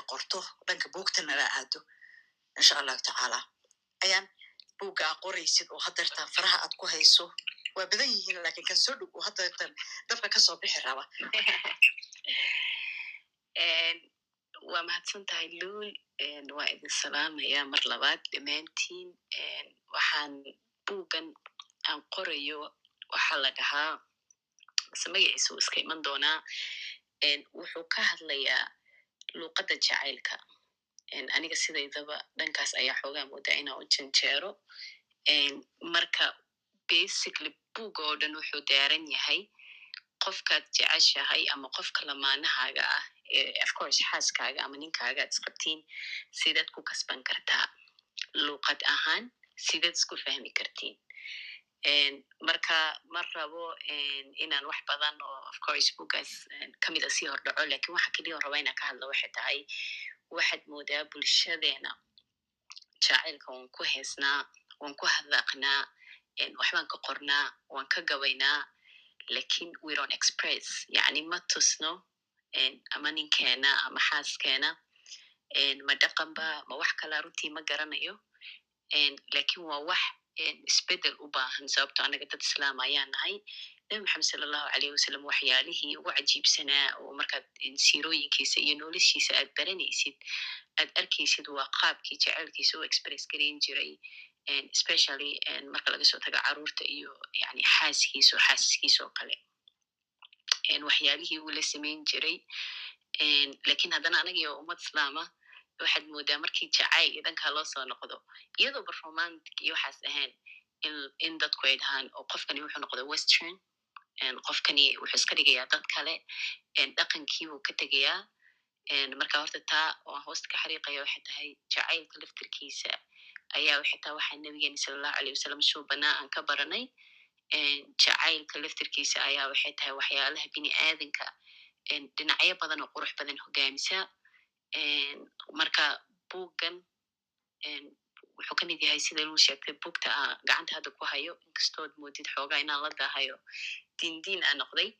ay qorto dhanka buugta nala aado insha allahu tacaala ayaan buugga aa qoraysid oo hadeertaan faraha aad ku hayso waa badan yihiin laakiin kan soo dhow oo hadeertaan dabka ka soo bixi raba waa mahadsan tahay luul waa idin salaamaya mar labaad dhammaantiin waxaan buuggan aan qorayo waxaa la dhahaa mase magaciisa uu iska iman doonaa wuxuu ka hadlayaa luuqadda jacaylka aniga sidaydaba dhankaas ayaa xoogaa moodaa inaa u janjeero marka basically buugga oo dhan wuxuu daaran yahay qofkaad jeceshahay ama qofka lamaanahaaga ah ofcourse xaaskaaga ama ninkaaga ad isqabtiin sidaad ku kasban kartaa luuqad ahaan sidaad isku fahmi kartiin marka ma rabo inaan wax badan oo ofcourse buuggaas kamida sii hordhaco laakiin waxa keliya on raba inaan ka hadlo waxay tahay waxaad moodaa bulshadeena jacaylka waan ku heesnaa waan ku hadlaaqnaa waxbaan ka qornaa waan ka gabaynaa laakiin weron express. Yani ma tusno ama ninkeena ama xaaskeena ma dhaqanba ma wax kala runtii ma garanayo laakiin waa wax isbeddel u baahan sababto annaga dad islaam ayaa nahay nabi maxamed sala allahu alayh wasalam waxyaalihii ugu cajiibsanaa oo markaad siirooyinkiisa iyo noloshiisa aad baranaysid aad arkaysid waa qaabkii jecelkiisa u express garayn jiray especially marka laga soo carruurta iyo yani xaaskiisa o xaaskiisa oo kale waxyaalihii uu la samayn jiray laakiin haddana anagio ummad islaama waxaad moodaa markii jacayl iyo dhankaa loo soo noqdo iyadooba romantic iyo waxaas ahayn in dadku ay dhahaan oo qofkani wuxuu noqda western. qofkani wuxuu iska dhigayaa dad kale dhaqankii buu ka tegayaa marka horta taa oan hoosta ka xariiqaya waxay tahay jacaylka laftirkiisa ayaa waxay tahay waxaa nabigeeni sala allahu alayh wasalam suu banaa aan ka baranay jacaylka laftirkiisa ayaa waxay tahay waxyaalaha bini aadanka dhinacyo badan oo qurux badan hogaamisa marka buuggan wuxuu ka mid yahay sida luu sheegtay buugta a gacanta hadda ku hayo inkastood moodid xoogaa inaan la daahayo diindiin a noqday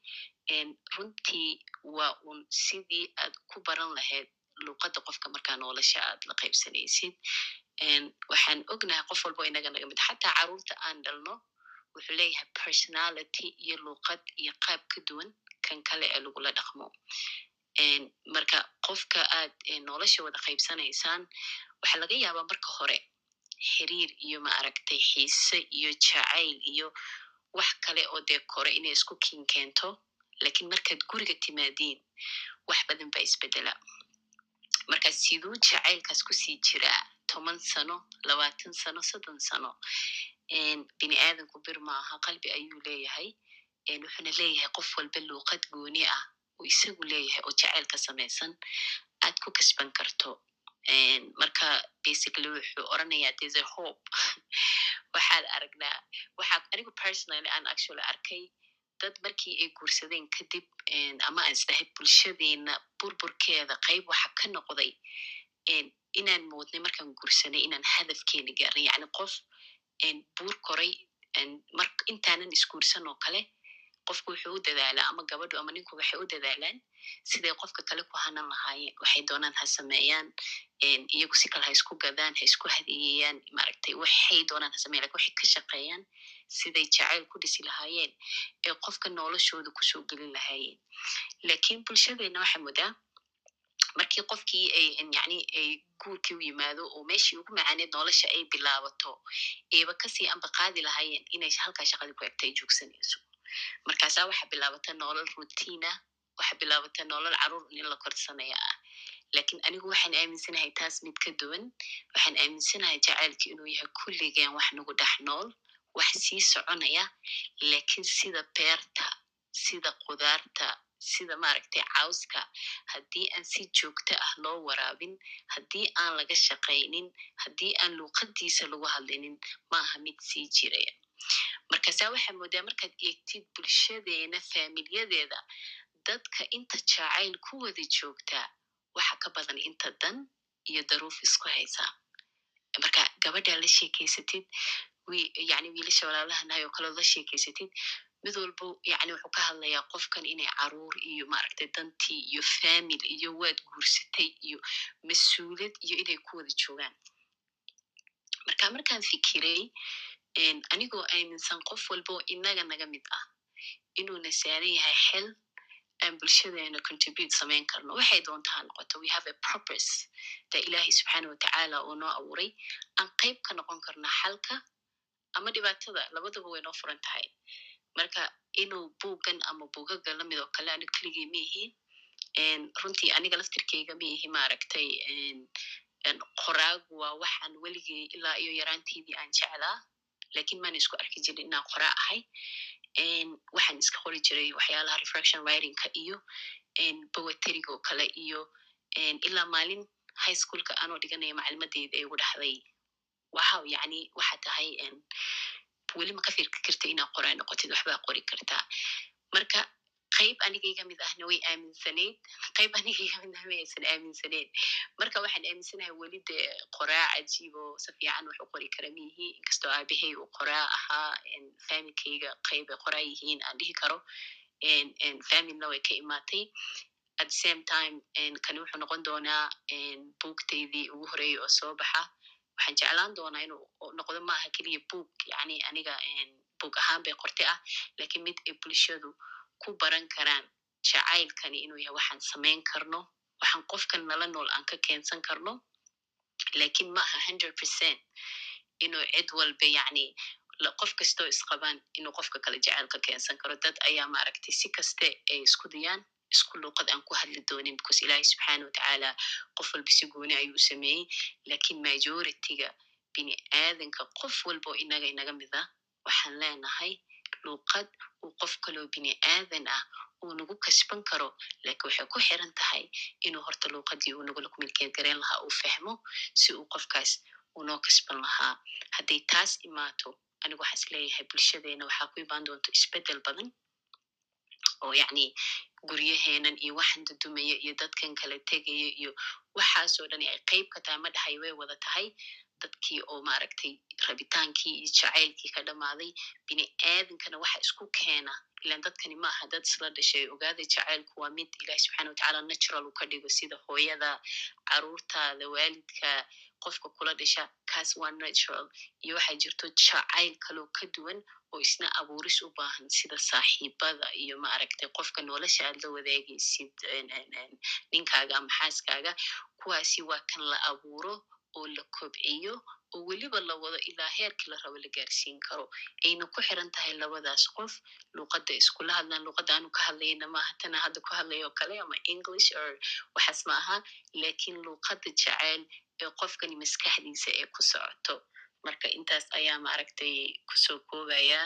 runtii waa un sidii aad ku baran lahayd luuqadda qofka markaa nolosha aad la qaybsanaysid waxaan ognahay qof walbo inaga naga mid xataa carruurta aan dhalno wuxuu leeyahay personality iyo luuqad iyo qaab ka duwan kan kale ee lagula dhaqmo marka qofka aad nolosha wada qaybsanaysaan waxaa laga yaabaa marka hore xiriir iyo ma aragtay xiise iyo jacayl iyo wax kale oo dee kore inay isku kiin keento laakiin markaad guriga timaadiin wax badan baa isbedela marka siduu jacaylkaas ku sii jiraa toban sano labaatan sano soddon sano bini aadanku bir maaha qalbi ayuu leeyahay wuxuuna leeyahay qof walba luuqad gooni ah uu isagu leeyahay oo jacayl ka samaysan aad ku kasban karto. Marka basically wuxuu oranayaa a hope. Waxaad aragnaa waxaa anigu personally aan actually arkay dad markii ay guursadeen kadib ama aan isdahay bulshadeena burburkeeda qayb waxa ka noqday. Inaan moodnay markaan guursanay inaan hadafkeena gaarnay yani qof buur koray intaanan isguursan oo kale qofku wuxuu u dadaalaa ama gabadhu ama ninku waxay u dadaalaan siday qofka kale ku hanan lahaayeen? Waxay doonaan ha sameeyaan iyagu si kale ha isku gadaan ha isku hadeeyeyaan maaragtay waxay doonaan ha sameyan laakiin waxay ka shaqeeyaan siday jacayl ku dhisi lahaayeen ee qofka noloshooda ku soo gelin lahaayeen. Lakin bulshadeena waxaa moodaa markii qofkii ay yani ay guurkii u yimaado oo meeshii ugu macaaneed nolosha ay bilaabato ayba ka sii amba qaadi lahaayeen inay halkaa shaqadii ku egta ay joogsanayso markaasaa waxa bilaabata nolol rutiina waxa bilaabata nolol carruur in la korsanaya ah laakiin anigu waxaan aaminsanahay taas mid ka duwan. Waxaan aaminsanahay jacaylka inuu yahay kulligeen wax nagu dhex nool wax sii soconaya. Lakin sida beerta sida qudaarta sida maaragtay cawska haddii aan si joogto ah loo waraabin haddii aan laga shaqaynin haddii aan luuqadiisa lagu hadlinin ma aha mid sii jiraya markaasaa waxaa moodaa markaad eegtid bulshadeena faamilyadeeda dadka inta jacayl ku wada joogtaa waxa ka badan inta dan iyo daruuf isku haysaa marka gabadhaa la sheekeysatid yani wiilasha walaalahanahay oo kaleo la sheekeysatid mid walbo yani wuxuu ka hadlayaa qofkan inay carruur iyo maaragtay dantii iyo family iyo waad guursatay iyo mas'uuliyad iyo inay ku wada joogaan. Marka markaan fikiray anigoo aaminsan qof walbo inaga naga mid ah inuuna saaran yahay xel aan bulshadeena contribute samayn karno waxay doonta ha noqoto we have a purpose. da ilaahay subxaana watacaala uu noo abuuray aan qayb ka noqon karna xalka ama dhibaatada labadaba way noo furan tahay marka inuu buuggan ama buugaga la mid oo kale aniga keligay ma runtii aniga laftirkeyga ma maaragtay qoraagu waa waxaan weligay ilaa iyo yaraanteydii aan jeclaa laakiin maana isku arki jirin inaan qoraa ahay waxaan iska qori jiray waxyaalaha refraction writingka iyo bowateriga oo kale iyo ilaa maalin high schoolka anoo dhiganaya maclimadeyda ay ugu dhaxday wow yani waxa tahay weli ma ka firki karta inaa qoraa noqotid waxbaa qori kartaa marka qayb anigayga mid ahna way aaminsaneyd qayb anigayga mid ahna aysan aaminsaneyn marka waxaan aaminsanahay weli dee qoraa cajiibo si fiican wax u qori kara miyihi inkastoo aabahey uu qoraa ahaa familkayga qaybay qoraa yihiin aan dhihi karo familna way ka imaatay. At the same time kani wuxuu noqon doonaa buugtaydii ugu horeeyay oo soo baxa. Waxaan jeclaan doonaa inuu noqdo maaha keliya buug yani aniga buug ahaan bay qorte ah laakiin mid ay bulshadu ku baran karaan jacaylkani inuu yahay waxaan samayn karno waxaan qofkan nala nool aan ka keensan karno. Lakin ma aha hundred percent inuu cid walba yani qof kastoo isqabaan inuu qofka kale jacayl ka keensan karo. Dad ayaa maaragtay si kaste ay isku dayaan isku luuqad aan ku hadli doonin because ilaahi subxaana watacaala qof walba si gooni ayuu sameeyey. Lakin majorityga bini aadanka qof walbo inaga inaga mid ah waxaan leenahay luuqad uu qof kaloo bini aadan ah uu nagu kasban karo laakiin waxay ku xiran tahay inuu horta luuqadii uu nagula kumilkeed gareen lahaa uu fahmo si uu qofkaas uu noo kasban lahaa hadday taas imaato anigu waxaa is bulshadeena waxaa ku imaan doonto isbeddel badan oo yani guryaheenan iyo waxan dudumaya iyo dadkan kala tegaya iyo waxaasoo dhan ay qayb ka tahay ma dhahay way wada tahay dadkii oo maaragtay rabitaankii iyo jacaylkii ka dhammaaday bini aadankana waxa isku keena. Ilan dadkani ma aha dad isla dhashay ogaaday jacaylku waa mid ilahi subxana watacaala natural uu ka dhigo sida hooyada caruurtaada waalidka qofka kula dhasha. Kaas waa natural iyo waxaa jirto jacayl kaloo ka duwan oo isna abuuris u baahan sida saaxiibada iyo maaragtay qofka nolosha aad la wadaagaysid ninkaaga ama xaaskaaga. Kuwaasi waa kan la abuuro oo la kobciyo oo weliba la wado ilaa heerkii la rabo la gaarsiin karo. Ayna ku xiran tahay labadaas qof luuqadda iskula hadlaan luuqadda aanu ka hadlayna maaha tana hadda ku hadlaya oo kale ama english or waxaas ma aha laakiin luuqadda jacayl ee qofkani maskaxdiisa ee ku socoto. Marka intaas ayaa maaragtay ku soo koobaya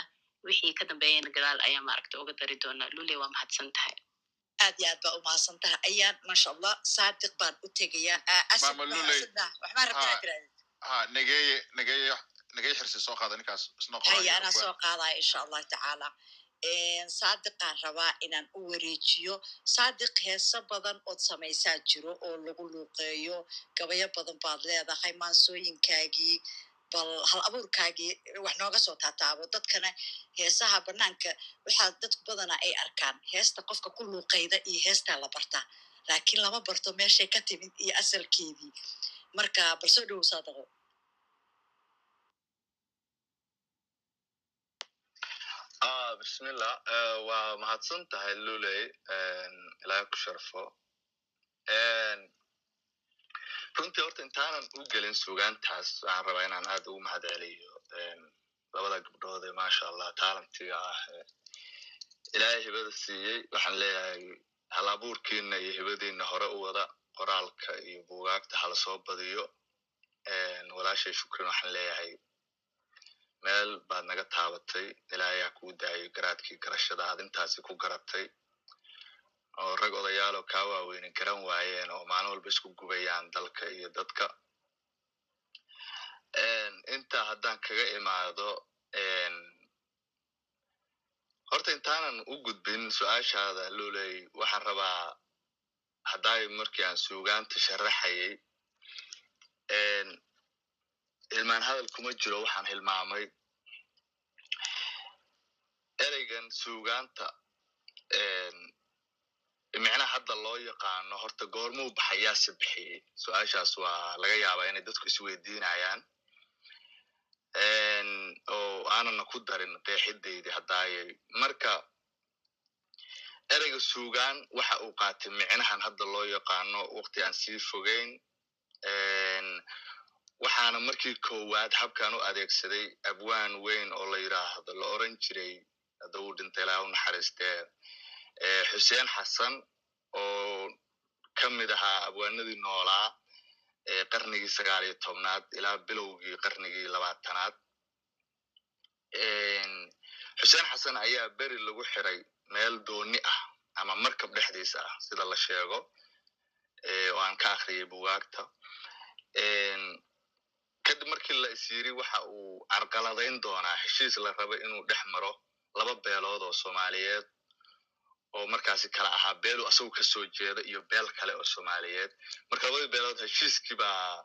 wixii ka dambeeyana gadaal ayaa maaragtay uga dari doonaa lule waa mahadsan tahay aad iyo aad baa umahadsan taha ayaan maasha allah saadiq baan u tegayaa haya anaa soo qaadaya insha allahu tacaala saadiqaan rabaa inaan u wareejiyo saadiq heeso badan ood samaysaa jiro oo lagu luuqeeyo gabayo badan baad leedahay maansooyinkaagii bal hal abuurkaagii wax nooga soo taataabo. Dadkana heesaha banaanka waxaa dadku badana ay arkaan. Heesta qofka ku luuqayda iyo heestaa la bartaa laakiin lama barto meeshay ka timid iyo asalkeedii. Marka bal soo dhowow saadiqo bismillah. Waa mahadsan tahay luley ilaahay ku sharfo runtii horta intaanan u gelin sugaantaas waxaan rabaa inaan aad ugu mahad celiyo labada gabdhood ee maasha allah taalantiga ah ilaahay hibada siiyey waxaan leeyahay hal abuurkiina iyo hibadiina hore u wada qoraalka iyo buugaagta hala soo badiyo walaashay shukrin waxaan leeyahay meel baad naga taabatay ilaahay ha kuu daayo garaadkii garashada aad intaasi ku garatay oo rag odayaaloo kaa waaweyne garan waayeen oo maalin walba isku gubayaan dalka iyo dadka. Intaa haddaan kaga imaado horta intaanan u gudbin su'aashaada luley waxaan rabaa haddaay markii aan suugaanta sharaxayay hilmaan hadal kuma jiro waxaan hilmaamay. Ereyga ereygan suugaanta micnaha hadda loo yaqaano horta goormuu baxayaase bixiyey. Su'aashaas waa laga yaabaa inay dadku isweydiinayaan oo aanana ku darin qeexidaydi haddaayay marka ereyga suugaan waxa uu qaatay micnahan hadda loo yaqaano waqti aan sii fogeyn. Waxaana markii koowaad habkan u adeegsaday abwaan weyn oo la yidhaahdo la oran jiray hadda uu dhintay ilaa u naxariistee xuseen xasan oo ka mid ahaa abwaanadii noolaa qarnigii sagaal iyo tobnaad ilaa bilowgii qarnigii labaatanaad. Xuseen xasan ayaa beri lagu xiray meel dooni ah ama markab dhexdiisa ah sida la sheego oo aan ka akhriyay buwaagta kadib markii la is yiri waxa uu carqaladayn doonaa heshiis la rabo inuu dhex maro laba beelood oo soomaaliyeed oo markaasi kala ahaa beelu asagu ka soo jeeda iyo beel kale oo soomaaliyeed. Marka labadii beelood heshiiskii baa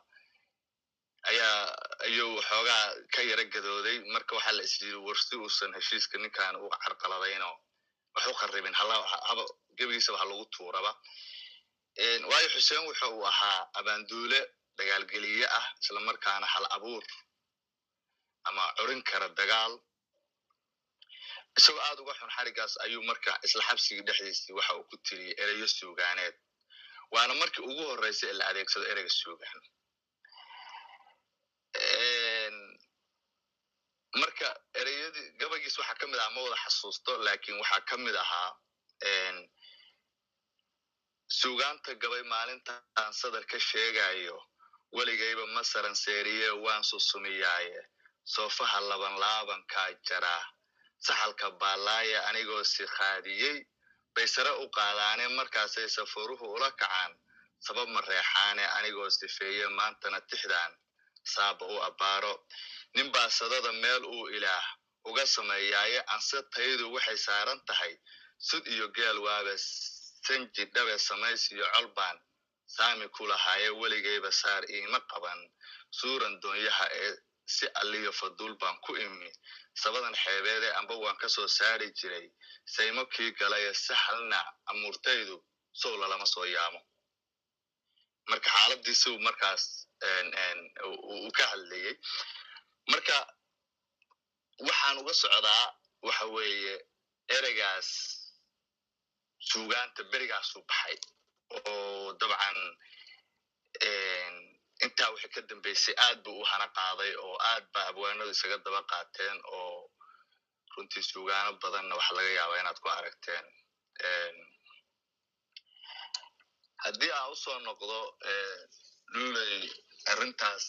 ayaa ayuu xoogaa ka yara gadooday. Marka waxaa la is yiri war si uusan heshiiska ninkan u carqaladayno wax u kharibin haba gebigiisaba ha lagu tuuraba. Waayo xuseen wuxa uu ahaa abaanduule dagaalgeliye ah isla markaana hal abuur ama curin kara dagaal isagoo aad uga xun xarigaas ayuu marka isla xabsigii dhexdiisii waxa uu ku tiriyey ereyo suugaaneed. Waana markii ugu horreysay ee la adeegsado ereyga suugaan. Marka ereyadii gabagiis waxaa ka mid ahaa ma wada xasuusto laakiin waxaa ka mid ahaa suugaanta gabay maalintaan sadar ka sheegayo weligayba masaran seeriye waan susumiyaaye soofaha laban laabankaa jaraa saxalka baalaaya anigoo si khaadiyey bay sare u qaadaane markaasay safaruhu ula kacaan. Sabab ma reexaane anigoo sifeeye maantana tixdan saaba u abbaaro. Nin baasadada meel uu ilaah uga sameeyaaye anse taydu waxay saaran tahay. Sud iyo geel waabe sanji dhabe samays iyo colbaan saami ku lahaaye weligayba saar iima qaban. Suuran doonyaha ee si alliyo faduul baan ku imi sabadan xeebeede amba waan ka soo saari jiray. Saymo kii galaye sahalna amuurtaydu sow lalama soo yaamo. Marka xaaladiisuu markaas uu ka hadlayey marka waxaan uga socdaa waxa weeye ereygaas suugaanta berigaasuu baxay oo dabcan intaa wixii ka dambeysay aad buu u hana qaaday oo aad ba abwaanadu isaga daba qaateen oo runtii suugaano badanna waxa laga yaabaa inaad ku aragteen. Haddii aan u soo noqdo luley arrintaas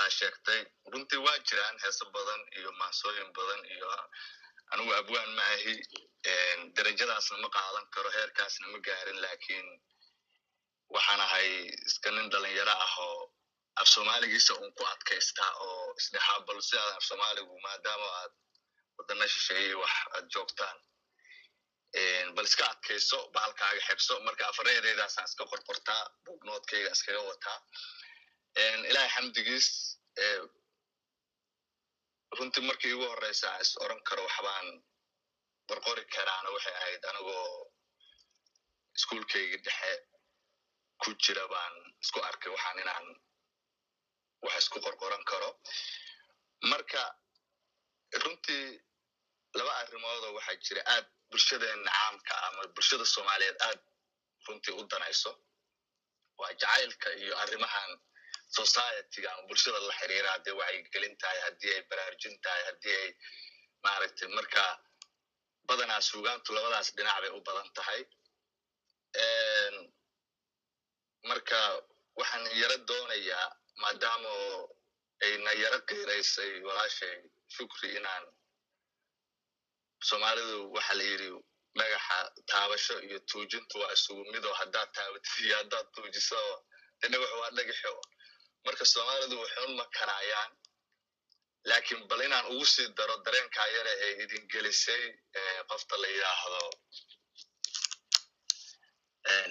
aa sheegtay runtii waa jiraan heeso badan iyo maansooyin badan iyo anigu abwaan ma ahi. Derajadaasna ma qaadan karo heerkaasna ma gaarin laakiin waxaan ahay iska nin dhalinyaro ah oo af soomaaligiisa un ku adkaystaa oo isdhexaa bal si aadan af soomaaligu maadaama aad wadana shisheeyey wax aad joogtaan. Bal iska adkayso baalkaaga xebso marka afareedeedaasaan iska qorqortaa bugnoodkayga iskaga wataa ilahay xamdigiis runtii markii igu horeysa is oran karo waxbaan qorqori karaana waxay ahayd anigoo iskuolkaygii dhexe ku jira baan isku arkay waxaan inaan wax isku qorqoran karo. Marka runtii laba arrimoodoo waxaa jira. Aad bulshadeena caamka ama bulshada soomaaliyeed aad runtii u danayso. Waa jacaylka iyo arrimahan societyga ama bulshada la xiriira haddii wacyigelin tahay haddii ay baraarujin tahay haddii ay maaragtay marka badanaa suugaantu labadaas dhinac bay u badan tahay. Marka waxaan yaro doonayaa maadaama ayna yaro qiiraysay walaashay shukri inaan soomaalidu waxa la yidhi dhagaxa taabasho iyo tuujintu waa isugu midoo haddaad taabatid iyo haddaad tuujiso de dhagaxu waa dhagaxo. Marka soomaalidu ma karaayaan laakiin bal inaan ugu sii daro dareenkaa yare ee idin gelisay qofta la yidhaahdo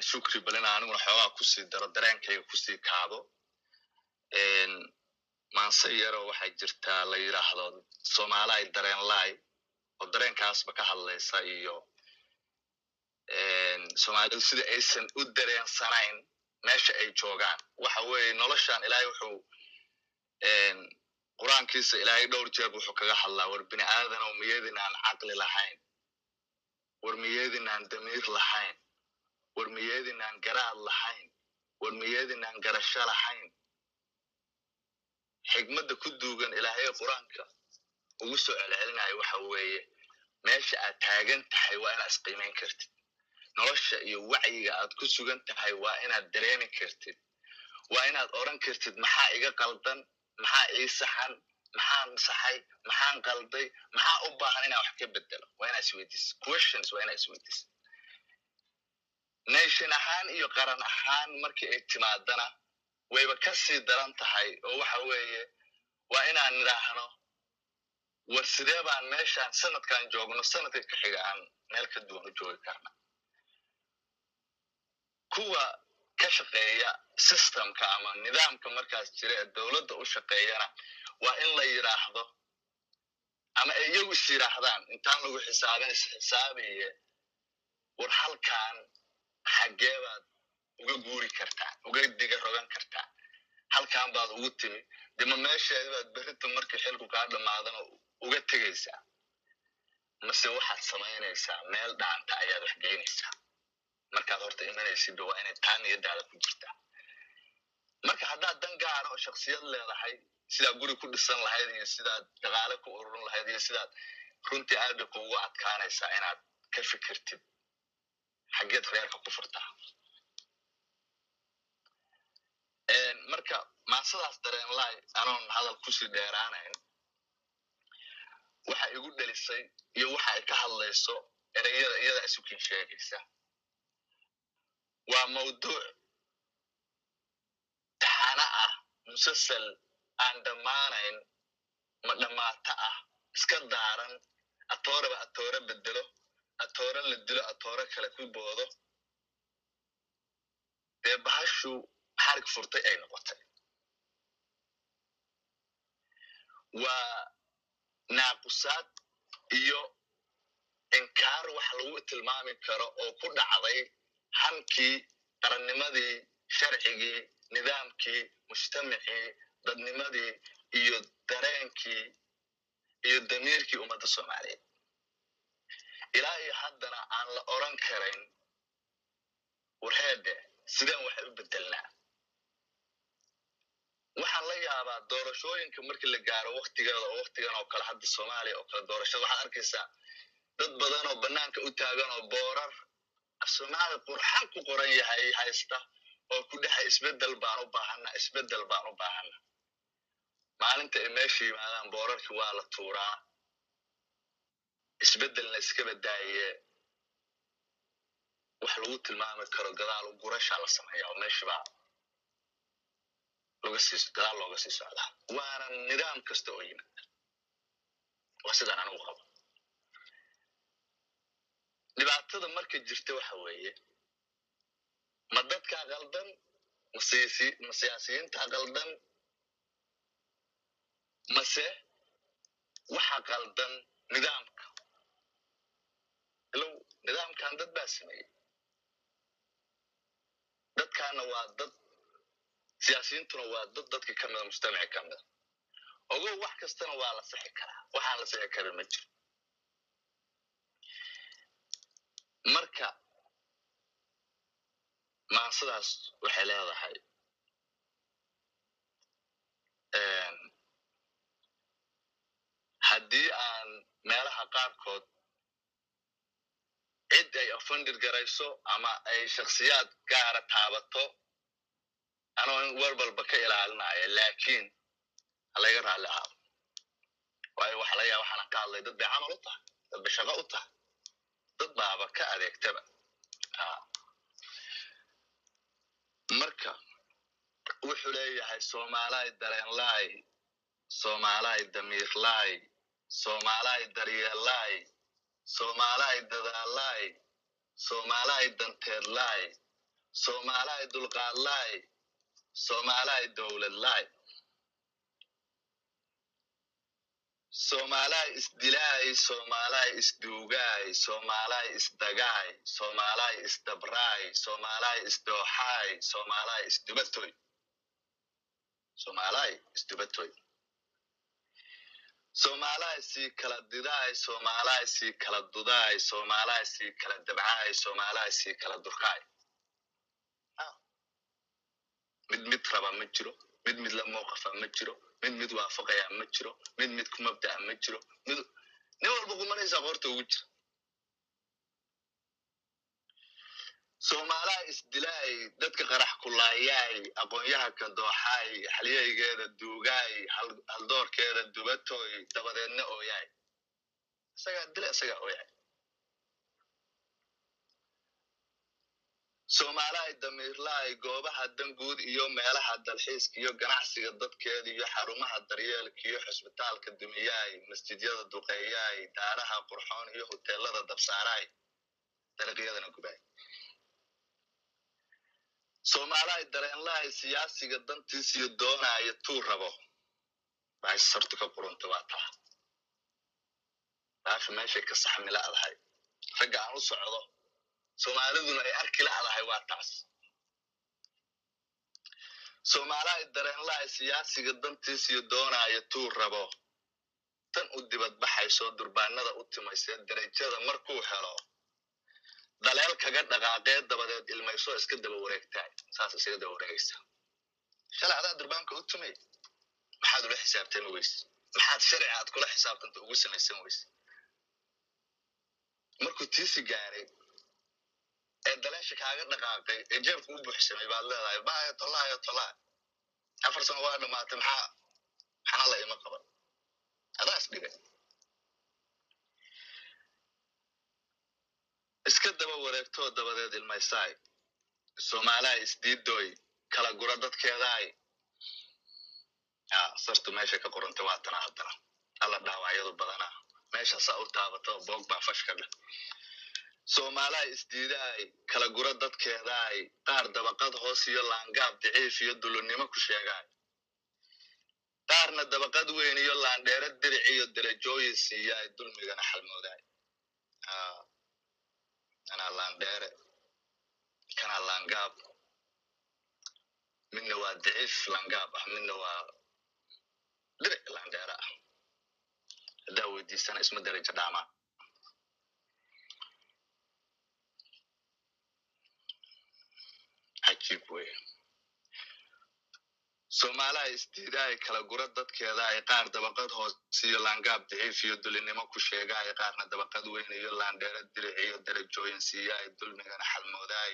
shukri bal inaan aniguna xoogaa ku sii daro dareenkayga ku sii kaado maanse yaroo waxay jirtaa la yidhaahdo soomaalay dareen laay oo dareenkaasba ka hadlaysa iyo soomaalidu sida aysan u dareensanayn meesha ay joogaan. Waxa weeye noloshan ilaahay wuxuu qur'aankiisa ilaahay dhowr jeer wuxuu kaga hadlaa war bini aadanow miyadinaan caqli lahayn? War miyadinaan damiir lahayn? War miyadinaan garaad lahayn? War miyadinaan garasho lahayn xigmadda ku duugan ilaahay qur'aanka ugu soo celcelinayo waxa weeye meesha aad taagan tahay waa inaad isqiimayn kartid. Nolosha iyo wacyiga aad ku sugan tahay waa inaad dareemi kartid. Waa inaad odran kartid maxaa iga qaldan? Maxaa ii saxan? Maxaan saxay? Maxaan qalday? Maxaa u baahan inaan wax ka bedelo waa inaa isweydiis questions waa inaa isweydiis nation ahaan iyo qaran ahaan markii ay timaadana wayba ka sii daran tahay oo waxa weeye waa inaan nidhaahno war sidee baan meeshaan sanadkan joogno sanadka ka xiga aan meel ka duwan u joogi karna. Kuwa ka shaqeeya systemka ama nidaamka markaas jira ee dowladda u shaqeeyana waa in la yidhaahdo ama ay iyagu is yidhaahdaan intaan lagu xisaabin isxisaabiye war halkan xaggee baad uga guuri kartaa uga diga rogan kartaa halkan baad ugu timi. Dima meesheedi baad berrinta markii xilku kaa dhammaadana uga tegaysaa. Mase waxaad samaynaysaa meel dhaanta ayaad wax geynaysaa. Markaad horta imanaysidba waa inay taa niyadaada ku jirtaa marka haddaad dan gaara oo shaksiyad leedahay sidaad guri ku dhisan lahayd iyo sidaad dhaqaale ku ururin lahayd iyo sidaad runtii aada kuugu adkaanaysaa inaad ka fikirtid. Xaggeed reerka ku furtaa marka maasadaas dareenlaay anoon hadal ku sii dheeraanayn. Waxa igu dhelisay iyo waxa ay ka hadlayso ereyada iyadaa isukin sheegaysa. Waa mawduuc taxano ah musasal aan dhammaanayn ma dhammaato ah. Iska daaran atooraba atoore bedelo atoore la dilo atoore kale ku boodo. Dee bahashu xarig furtay ay noqotay waa naaqusaad iyo inkaar wax lagu tilmaami karo oo ku dhacday hankii qarannimadii sharcigii nidaamkii mujtamacii dadnimadii iyo dareenkii iyo damiirkii ummadda soomaaliyeed ilaa iyo haddana aan la odran karayn warheede sideen waxay u bedelnaa waxaan la yaabaa doorashooyinka markii la gaaro waktigeeda oo waktigan oo kale hadda soomaaliya oo kale doorashada. Waxaad arkaysaa dad badan oo bannaanka u taagan oo boorar afsoomaali qurxan ku qoran yahay haysta oo ku dhexay isbeddel baan u baahana isbeddel baan u baahana maalinta ay meesha yimaadaan boorarkii waa la tuuraa. Isbeddelna iska badaaye wax lagu tilmaami karo gadaal gurashaa la sameeya oo meeshibaa gadaal looga sii socdaa waana nidaam kasta oo yimaada waa sidaan anigu qabo dhibaatada marka jirta waxa weeye ma dadkaa qaldan ma siyaasiyiintaa qaldan mase waxa qaldan nidaamka. Ilow nidaamkan dad baa sameeyey. Dadkaana waa dad siyaasiyiintuna waa dad dadka ka mida mujtamaci ka mida ogow wax kastana waa la sixi karaa. Waxaan la sixi karin ma jiro. Marka maansadaas waxay leedahay haddii aan meelaha qaarkood cid ay offendir garayso ama ay shaksiyaad gaara taabato anoo in warbalba ka ilaalinaya? Laakiin halayga raalli ahaado waayo waxa laga yaaba waxaanan ka hadlay dad bay camal u tahay dad bay shaqo u tahay. Dad baaba ka adeegtaba. Marka wuxuu leeyahay soomaalaay dareenlaay soomaalaay damiirlaay soomaalaay daryeellaay soomaalaay dadaalaay soomaalaay danteedlaay soomaalaay dulqaadlaay soomaalaay dowladlaay soomaalaa isdilaay soomaalaa isduugaay soomaalaa isdagaay soomaalaa isdabraay soomaalaa isdooxaay soomaalaa isdubatoy soomaalaa isdubatoy soomaalaa sii kala didaay soomaalaa sii kala dudaay soomaalaa sii kala dabcaay soomaalaa sii kala durkaay mid mid raba ma jiro mid mid la mowqafa ma jiro mid mid waafaqaya ma jiro mid mid ku mabda'a ma jiro. Mid nin walba kumanaysaa qoorta ugu jira. Soomaalaa isdilaay dadka qarax kulaayaay aqoonyahanka dooxaay xalyaygeeda duugaay haldoorkeeda dubatoy dabadeedna ooyaay isagaa dila isagaa ooyaay soomaalaay damiirlaay goobaha danguud iyo meelaha dalxiiska iyo ganacsiga dadkeeda iyo xarumaha daryeelka iyo xusbitaalka dumiyaay masjidyada duqeeyaay daaraha qurxoon iyo hoteelada dabsaaraay dariiqyadana gubaay soomaalaay dareenlaay siyaasiga dantiisiyo doonaayo tuu rabo. Baasha sartu ka qurunta waa taa. Baasha meeshay ka saxmila'dahay. Ragga aan u socdo soomaaliduna ay arki la'dahay waa taas. Soomaalaay dareenlaay siyaasiga dantiisiyo doonaayo tuu rabo. Tan u dibadbaxayso durbaanada u timaysee derajada markuu helo daleel kaga dhaqaaqee dabadeed ilmayso iska daba wareegtaay saas isaga daba wareegaysa. Shalay adaa durbaanka u tumay maxaad ula xisaabtami weyse maxaad sharci aad kula xisaabtanta ugu samaysan weyse markuu tiisi gaaray ee daleesha kaaga dhaqaaqay ee jeebka u buuxsamay baad leedahay baayo tolaayo tolaa afar sano waa dhamaatay maxaa maxaa la ima qaban adaa is dhigay. Iska daba wareegtoo dabadeed ilmaysaay soomaalaa isdiidoy kala gura dadkeedaay. Ya sartu meesha ka qorantay waa tana haddana. Alla dhaawacyadu badana meesha saa u taabato boog baa fashka dheh soomaalaa isdiidaay kala gura dadkeedaay qaar dabaqad hoos iyo laangaab daciif iyo dulunimo ku sheegaay qaarna dabaqad weyn iyo laandheero diric iyo derajooyin siiyaay dulmigana xalmoodaay kanaa laandheere kanaa laangaab. Midna waa daciif laangaab ah midna waa diric laandheere ah. Haddaa weydiisana isma derajo dhaamaa cajiib wey soomaalaa isdiidaay kala gura dadkeeda ay qaar dabaqad hoos iyo laangaab daciif iyo dulinimo ku sheegaay qaarna dabaqad weyn iyo laandheero diric iyo derajooyin siiyaay dulmigana xalmoodaay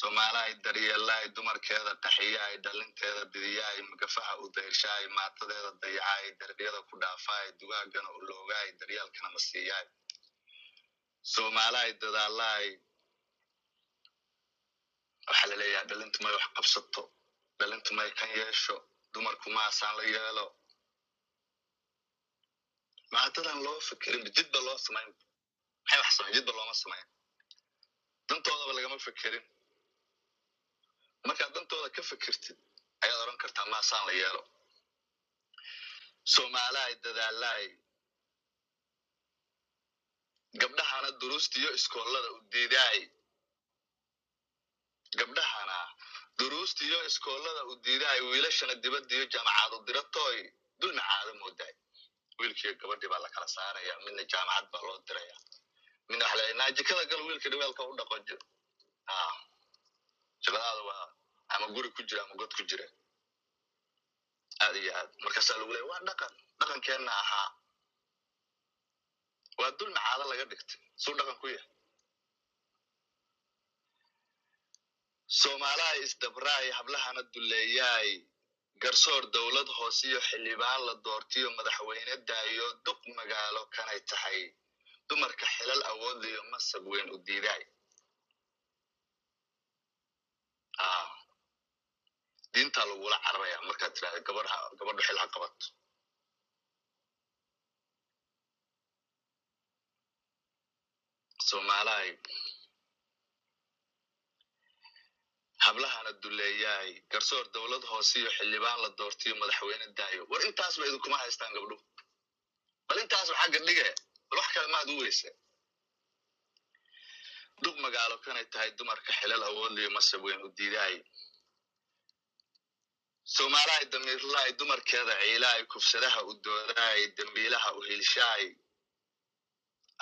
soomaalaay daryeelaay dumarkeeda qaxiyaay dhalinteeda bidiyaay magafaha u dayrshaay maatadeeda dayacaay dariqyada ku dhaafaay dugaagana u loogaay daryaalkana ma siiyaay soomaalaay dadaalaay waxaa la leeyahay dhalintu may wax qabsato dhalintu may kan yeesho dumarku maasaan la yeelo. Maadadan loo fikirin jidba loo samayn maxay wax samayn jidba looma samayn dantoodaba lagama fikirin. Markaad dantooda ka fikirtid ayaad odhan kartaa maasaan la yeelo. Soomaalaay dadaalaay gabdhahana duruustiyo iskoolada u diidaay gabdhahana duruustiyo iskoolada u diidaay wiilashana dibadiyo jaamacad u diratoy dulmi caado moodaay wiilkiyo gabadhii baa lakala saaraya midna jaamacad baa loo diraya. Midna waxa leeyahay naajikada gal wiilka dhiweelka u dhaqo shaqadaada waa ama guri ku jira ama god ku jira. Aad iyo aad. Markaasaa lagu leeya waa dhaqan dhaqankeenna ahaa. Waa dulmi caado laga dhigtay. Suu dhaqan ku yahay soomaalaha isdabraay hablahana duleeyaay garsoor dowlad hoosiyo xildhibaan la doortiyo madaxweyne daayo duq magaalo kanay tahay. Dumarka xilal awoodliyo masab weyn u diidaay diintaa lagula cararaya markaad tirahda gabadhu xil ha qabato. Soomaalahay hablahana duleeyaay garsoor dowlad hoosiyo xildhibaan la doortiyo madaxweyne daayo. War intaasba idinkuma haystaan gabdhuhu bal intaasu xagga dhige bal wax kale maad u weyse duq magaalo kanay tahay dumarka xilal awoodliyo masab weyn u diidaay soomaalahay damiirlaay dumarkeeda ciilaay kufsadaha u doodaay dembiilaha u hilshaay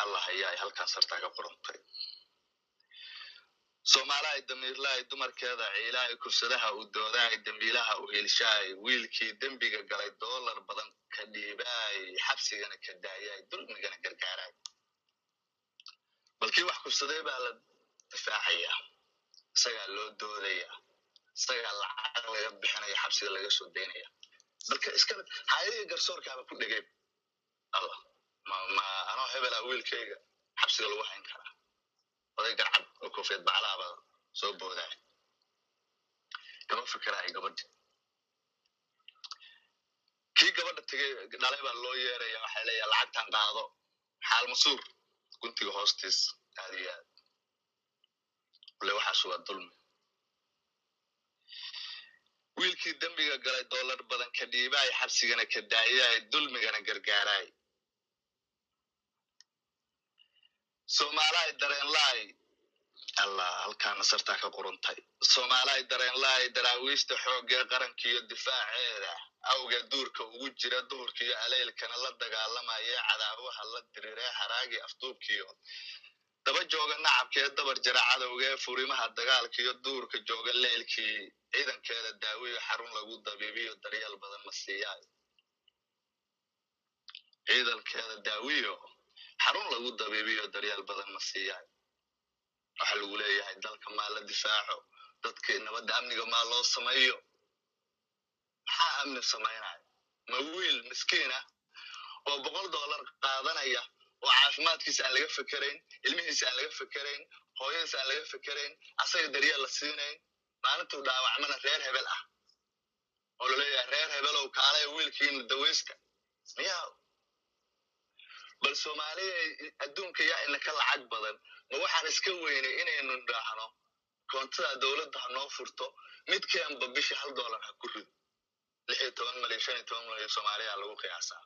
allah hayaay halkaas sartaa ka qorantay soomaalahay damiirlaay dumarkeeda ciilaay kufsadaha u doodaay dembiilaha u hilshaay wiilkii dembiga galay doolar badan ka dhiibaay xabsigana ka daayaay dulmigana gargaaraay balkii wax kufsaday baa la difaacayaa isagaa loo doodayaa isagaa lacag laga bixinaya xabsiga laga soo daynaya. Balka iska hayadii garsoorkaaba ku ma anoo hebelaa wiilkayga xabsiga lagu hayn karaa oday garcad oo koofiyad baclaaba soo boodaay kama fikiraayo gabadhi kii gabadha tegay dhalay baa loo yeeraya waxay leeyaha lacagtan qaado xaal masuur guntiga hoostiis aad iyo aad ule waxaas waa dulmi wiilkii dembiga galay doolar badan ka dhiibaay xabsigana ka daayaay dulmigana gargaaraay soomaalahay dareenlaay. Allah halkaana sartaa ka quruntay soomaalahay dareenlaay daraawiista xoogee qarankiiyo difaaceeda. Awga duurka ugu jira duhurkiiyo aleylkana la dagaalamaya cadaawaha la diriree haraagii afduubkiyo daba jooga nacabkee dabar jara cadowgee furimaha dagaalkiiyo duurka jooga leylkii ciidankeeda daawiyo xarun lagu dabiibiyo daryeel badan ma siiyaay ciidankeeda daawiyo xarun lagu dabiibiyo daryeel badan ma siiyaay waxa lagu leeyahay dalka maa la difaaco dadkii nabadda amniga maa loo sameeyo. Maxaa amni samaynaya ma wiil miskiin ah oo boqol dollar qaadanaya oo caafimaadkiisa aan laga fekerayn ilmihiisa aan laga fekerayn hooyadiisa aan laga fekerayn asaga daryeel la siinayn? Maalintuu dhaawacmana reer hebel ah oo la leeyahay reer hebelow kaalaya wiilkiina daweysta. Miyaa bal soomaaliya adduunka yaa ina ka lacag badan. Ma waxaan iska weynay inaynu dhaahno koontada dowladda ha noo furto. Midkeenba bishi hal dollar ha ku rido lix iyo toban malyan shan iyo toban malyan soomaaliya lagu qiyaasaa.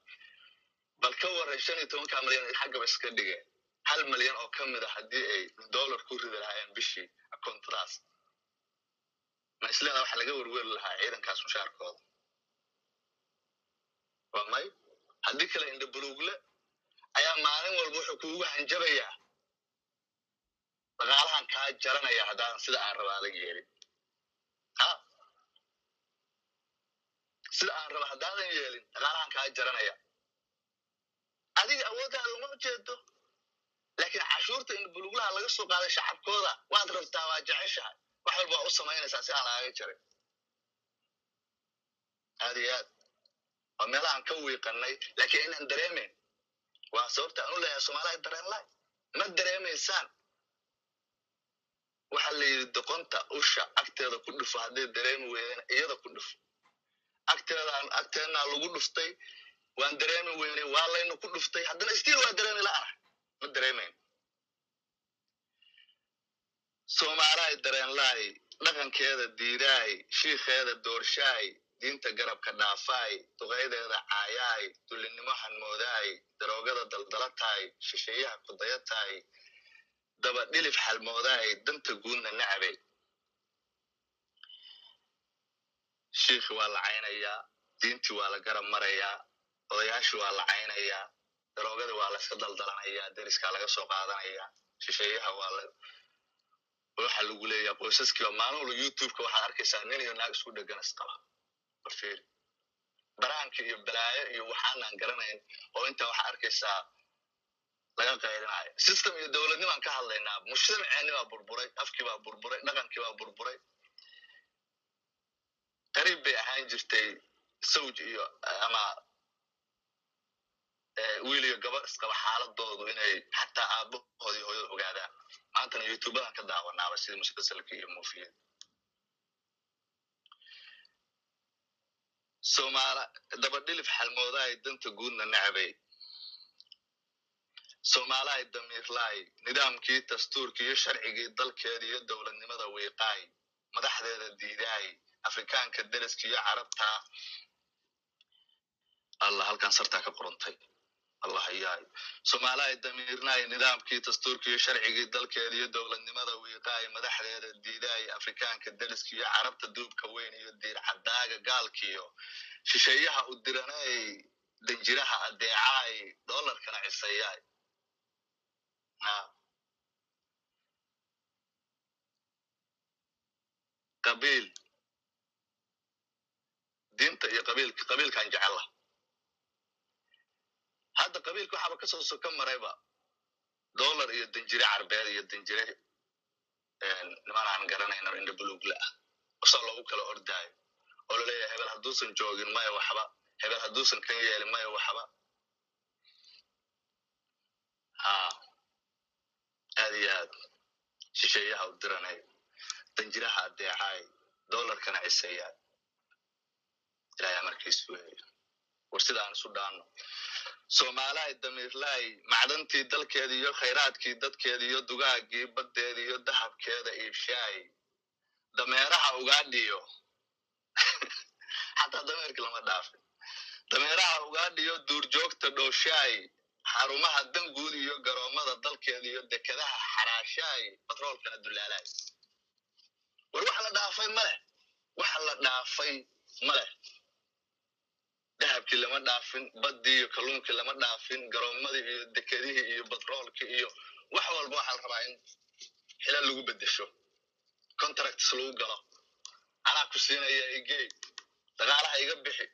Bal ka waran shan iyo tobanka malyan xaggaba iska dhigeen. Hal malyan oo ka mid a haddii ay dollar ku ridi lahaayeen bishii koontadaas ma isleeda waxa laga werweri lahaa ciidankaas mushaarkooda. Waa may? Haddii kale indhabuluugle ayaa maalin walba wuxuu kuugu hanjabayaa. Dhaqaalahan kaa jaranaya haddaadan sida aan raba yeelin. Ha? Sida aan raba haddaadan yeelin dhaqaalahan kaa jaranaya adiga awooddaada uma jeedo. Laakiin cashuurta indhabuluglaha laga soo qaaday shacabkooda waad rabtaa waa jeceshahay. Wax walba waa u samaynaysaa si aan lagaga jarin. Aad iyo aad. Waa meelahaan ka wiiqanay laakiin inaan dareemayn waa sababta aan u leeyahay soomaaliya dareenlaay ma dareemaysaan? Waxa la yidhi doqonta usha agteeda ku dhufo hadday dareemi weydeen iyada ku dhufo. Agteedaan agteednaa lagu dhuftay waan dareemi weynay waa laynu ku dhuftay. Haddana stiil waa dareemi la'ana ma dareemayn. Soomaalaay dareenlaay dhaqankeeda diidaay shiikheeda doorshaay diinta garabka dhaafaay duqaydeeda caayaay dullinimo hanmoodaay daroogada daldalataay shisheeyaha kudayataay daba dhilif xalmoodaay danta guudna nacabay shiikhi waa la caynayaa diintii waa la garab marayaa odayaashii waa la caynayaa daroogadii waa la iska daldalanayaa deriskaa laga soo qaadanayaa shisheeyaha waa la waxa lagu leeyaha qoysaskiiba maalin walba youtubeka waxaad arkaysaa nin iyo naag isku dhegan isqaba baraanka iyo balaayo iyo waxaanaan garanayn oo intaa waxaa arkaysaa laga qayrinayo system iyo dowladnimaan ka hadlaynaa. Mujtamaceenni baa burburay afkii baa burburay dhaqankii baa burburay. Qariib bay ahaan jirtay sawj iyo ama wiil iyo gabar isqaba xaaladoodu inay xataa aabahood iyo hooyada ogaadaan. Maantana youtubadan ka daawanaaba sida musalsalka iyo muufiyada somaala dabadhilif xalmoodaay danta guudna nacbay soomaalahay damiirlaay nidaamkii dastuurkii iyo sharcigii dalkeeda iyo dowladnimada wiiqaay madaxdeeda diidaay afrikaanka deriska iyo carabta. Allah halkan sartaa ka qorantay allah yaay soomaalihay damiirnaay nidaamkii dastuurkiiyo sharcigii dalkeeda iyo dowladnimada wiiqaay madaxdeeda diidaay afrikaanka deriska iyo carabta duubka weyn iyo diir cadaaga gaalkiyo shisheeyaha u diranay danjiraha adeecaay doolarkana cisayaay qabiil. Diinta iyo qabiilka qabiilkan jecela hadda qabiilka waxaaba ka soo soka marayba. Dollar iyo danjire carbeed iyo danjire niman aan garanayno indha bulugle ah u soo loogu kala ordaayo oo la leeyahay hebel hadduusan joogin maya waxba. Hebel hadduusan kan yeelin maya waxba. Ha aad iyo aad. Shisheeyaha u diranay. Danjiraha adeecaay dollarkana ciseeyaay ilaahay amarkiis weeyo. War sidaan isu dhaano soomaalahay damiirlaay macdantii dalkeeda iyo khayraadkii dadkeeda iyo dugaagii baddeeda iyo dahabkeeda iibshaay dameeraha ugaadhiyo xataa dameerkii lama dhaafin. Dameeraha ugaadhiyo duurjoogta dhooshaay xarumaha danguud iyo garoomada dalkeeda iyo dekadaha xaraashaay batroolkana dulaalaay war waxa la dhaafay maleh waxa la dhaafay maleh dahabkii lama dhaafin baddii iyo kalluunkii lama dhaafin garoomadii iyo dekedihii iyo batroolkii iyo wax walba waxaa la rabaa in xila lagu bedesho contracts lagu galo. Anaa ku siinaya igey daqaalaha iga bixi.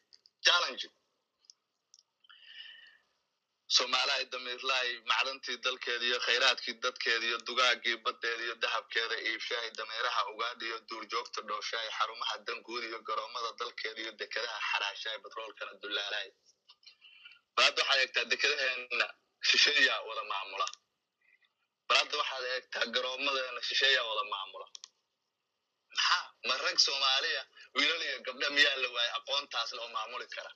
Challenge soomaalahay damiirlaay macdantii dalkeeda iyo khayraadkii dadkeeda iyo dugaagii baddeeda iyo dahabkeeda iibshaay dameeraha ugaadha iyo duurjoogta dhooshaay xarumaha danguud iyo garoomada dalkeeda iyo dekadaha xaraashaay batroolkana dulaalaay balaadda waxaad eegtaa dekadaheena shisheeyaa wada maamula. Balaadda waxaad eegtaa garoomadeena shisheeyaa wada maamula. Maxaa? Ma rag soomaaliya wiilal iyo gabdha miyaa la waayay aqoontaas loo maamuli kara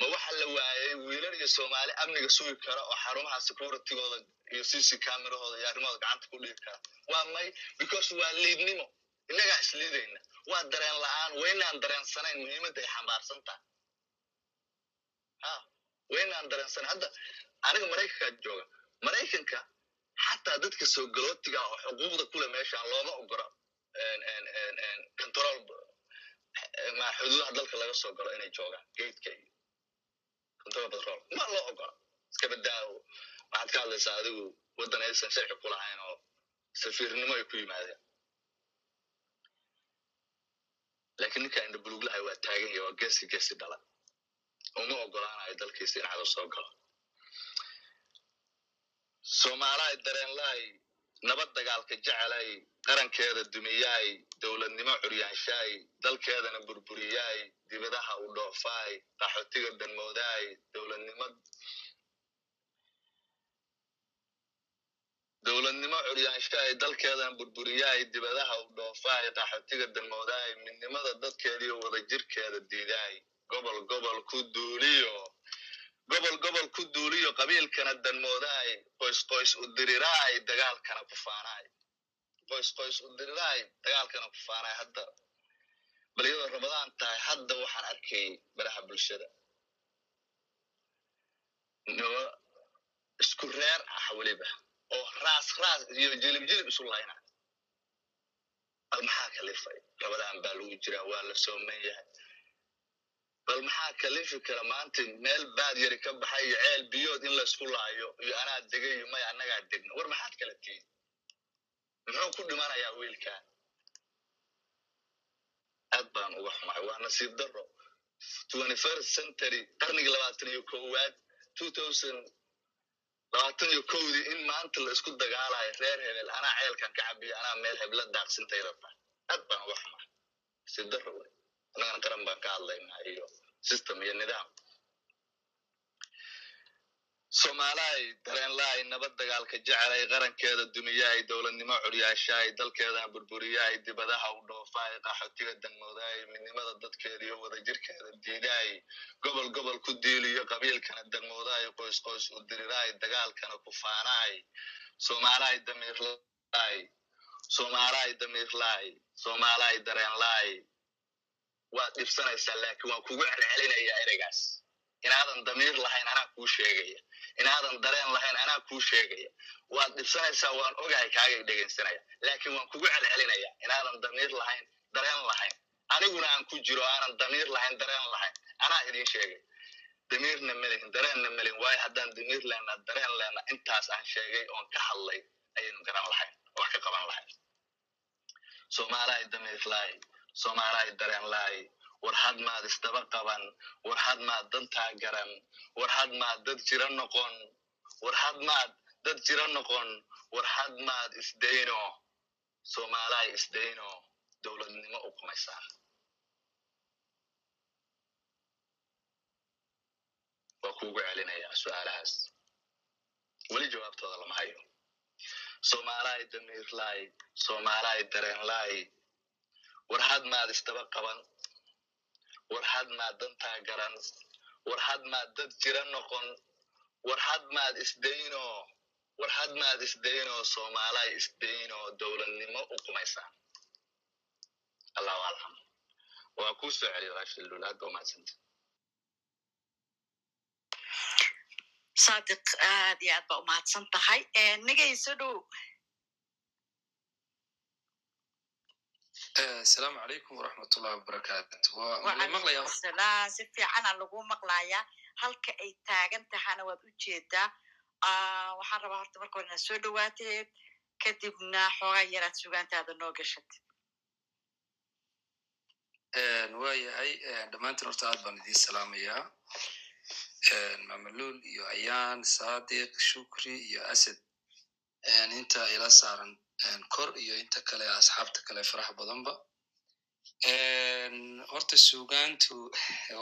ma waxa la waayay wiilal iyo soomaali amniga sugi kara oo xarumaha securitygooda iyo cc camerahooda iyo arrimahooda gacanta ku dhigi kara. Waa may because waa liidnimo. Innagaa isliidayna. Waa dareen la'aan. Waynaan dareensanayn muhiimadda ay xambaarsan tahay. Ha waynaan dareensanayn. Hadda aniga maraykankaa jooga maraykanka xataa dadka soo galootiga oo xuquuqda kule meeshaan looma ogolo control ma xuduudaha dalka laga soo galo inay joogaan gateka iyo control patrol ma loo ogola iska badaawo waxaad ka hadlaysaa adigu waddan aysan sharci ku lahayn oo safiirnimo ay ku yimaadeen laakiin ninka indha buluglahay waa taagan yahay waa geesi geesi dhala uma ogolaanayo dalkiisa in cadu soo galo soomaalahay dareenlahay nabad dagaalka jecelay qarankeeda dumiyaay dowladnimo curyaanshaay dalkeedana burburiyaay dibadaha u dhoofaay qaxootiga danmoodaay dowladnimo dowladnimo curyaanshaay dalkeedana burburiyaay dibadaha u dhoofaay qaxootiga danmoodaay midnimada dadkeediyo wadajirkeeda diidaay. Gobol gobol ku duuliyo gobol gobol ku duuliyo qabiilkana danmoodaay qoys qoys u diriraay dagaalkana ku faanaay. Qoys qoys u diriraay dagaalkana ku faanaay hadda. Bal iyadoo ramadaan tahay hadda waxaan arkay baraha bulshada. Nimo isku reer ah weliba oo raas raas iyo jilib jilib isu layna. Bal maxaa kalifay ramadaan baa lagu jiraa waa la sooman yahay bal maxaa kalifi kara maanta meel baad yari ka baxay iyo ceel biyood in laysku laayo iyo anaa degay iyo maya annagaa degna? War maxaad kala tihin? Muxuu ku dhimanayaa wiilkan aad baan uga xumahay waa nasiib daro first century qarnigii labaatan iyo kowaad labaatan iyo kowdii in maanta la isku dagaalayo reer hebel anaa ceelkan ka cabiyo anaa meel hebla daaqsintayda tahay aad baan uga xumahay nasiib daro wey annagana qaran baan ka hadlaynaa iyo system iyo nidaam. Soomaalahay dareenlahay nabad dagaalka jecelay qarankeeda dumiyaay dowladnimo curyaashaay dalkeedana burburiyaay dibadaha u dhoofaay qaxootiga danmoodaay midnimada dadkeeda iyo wadajirkeeda diidaay gobol gobol ku diiliyo qabiilkana danmoodaay qoys qoys u diriraay dagaalkana ku faanaay soomaalahay damiirlaay soomaalahay damiirlaay soomaalahay dareenlaay waad dhibsanaysaa laakiin waan kugu celcelinayaa ereygaas inaadan damiir lahayn anaa kuu sheegaya. Inaadan dareen lahayn anaa kuu sheegaya. Waad dhibsanaysaa waan ogahay kaagay dhegaysanaya laakiin waan kugu celcelinaya inaadan damiir lahayn dareen lahayn. Aniguna aan ku jiro aanan damiir lahayn dareen lahayn. Anaa idin sheegay. Damiirna melihin dareenna melihin waayo haddaan damiir lehna dareen lehna intaas aan sheegay oon ka hadlay ayaynu garan lahayn oo wax ka qaban lahayn. Soomaalahay damiir laay soomaalahay dareen laay war had maad isdaba qaban. War had maad dantaa garan war had maad dad jira noqon. War had maad dad jira noqon. War had maad isdayno. Soomaalahay isdayno. Dowladnimo u kumaysaan waa kuugu celinayaa su'aalahaas. Weli jawaabtooda lama hayo. Soomaalahay damiir laay soomaalahay dareen laay war had maad isdaba qaban. War maad dantaa garan. War maad dad jira noqon. War maad isdayno war had maad isdayno soomaalahay isdayno dowladnimo u kumaysaan allahu aclam waa kuu soo celiya rashidul aad ba umahadsanta saadiq aad iyo aad baa umahadsan tahay. Nigayso dhow asalaamu calaykum waraxmatullahi wabarakaatu waa maqlaya salaam si fiicana lagu maqlayaa halka ay taagan tahana waad u jeedaa waxaan rabaa horta marka hore inaad soo dhowaateed kadibna xoogaa yaraad sugaantaada noo gashat waayahay dhammaantiin horta aad baan idiin salaamayaa mamalul iyo ayaan sadiq shukri iyo asad inta ila saaran kor iyo inta kale asxaabta kale faraha badanba. Horta sugaantu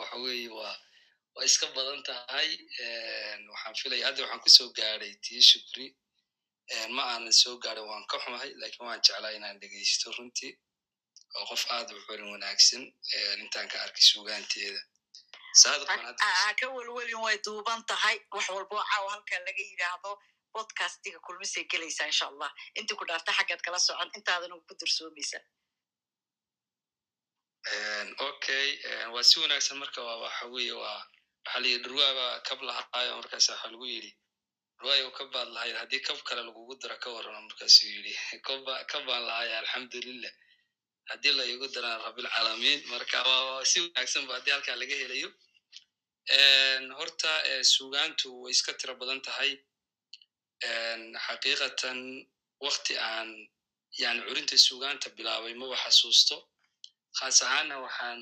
waxa weeye waa waa iska badan tahay. Waxaan filaya hadda waxaan ku soo gaadhay tii shukri. Ma aanan soo gaadhin waan ka xumahay laakiin waan jeclaa inaan dhegaysto runtii oo qof aad u xurin wanaagsan. Intaan ka arkay sugaanteeda ka welwelin way duuban tahay. Wax walbo caawa halka laga yidhaahdo bodcastiga kulmisay gelaysaa insha allah intii ku dhaarta xaggaad kala socon intaadana ku dursoomaysa okay waa si wanaagsan marka waxa weye waa waxaa la yidhi dhurwaaba kab lahaayo markaas waxa lagu yidhi dhurwaayo kab baad lahayd haddii kab kale lagugu daro ka warrano markaasuu yidhi kab baan lahaaya alxamdulilah haddii la igu daraan rabilcaalamiin marka si wanaagsan ba haddii halkaa laga helayo horta sugaantu way iska tiro badan tahay xaqiiqatan wakti aan yani curinta sugaanta bilaabay maba xasuusto? Khaas ahaana waxaan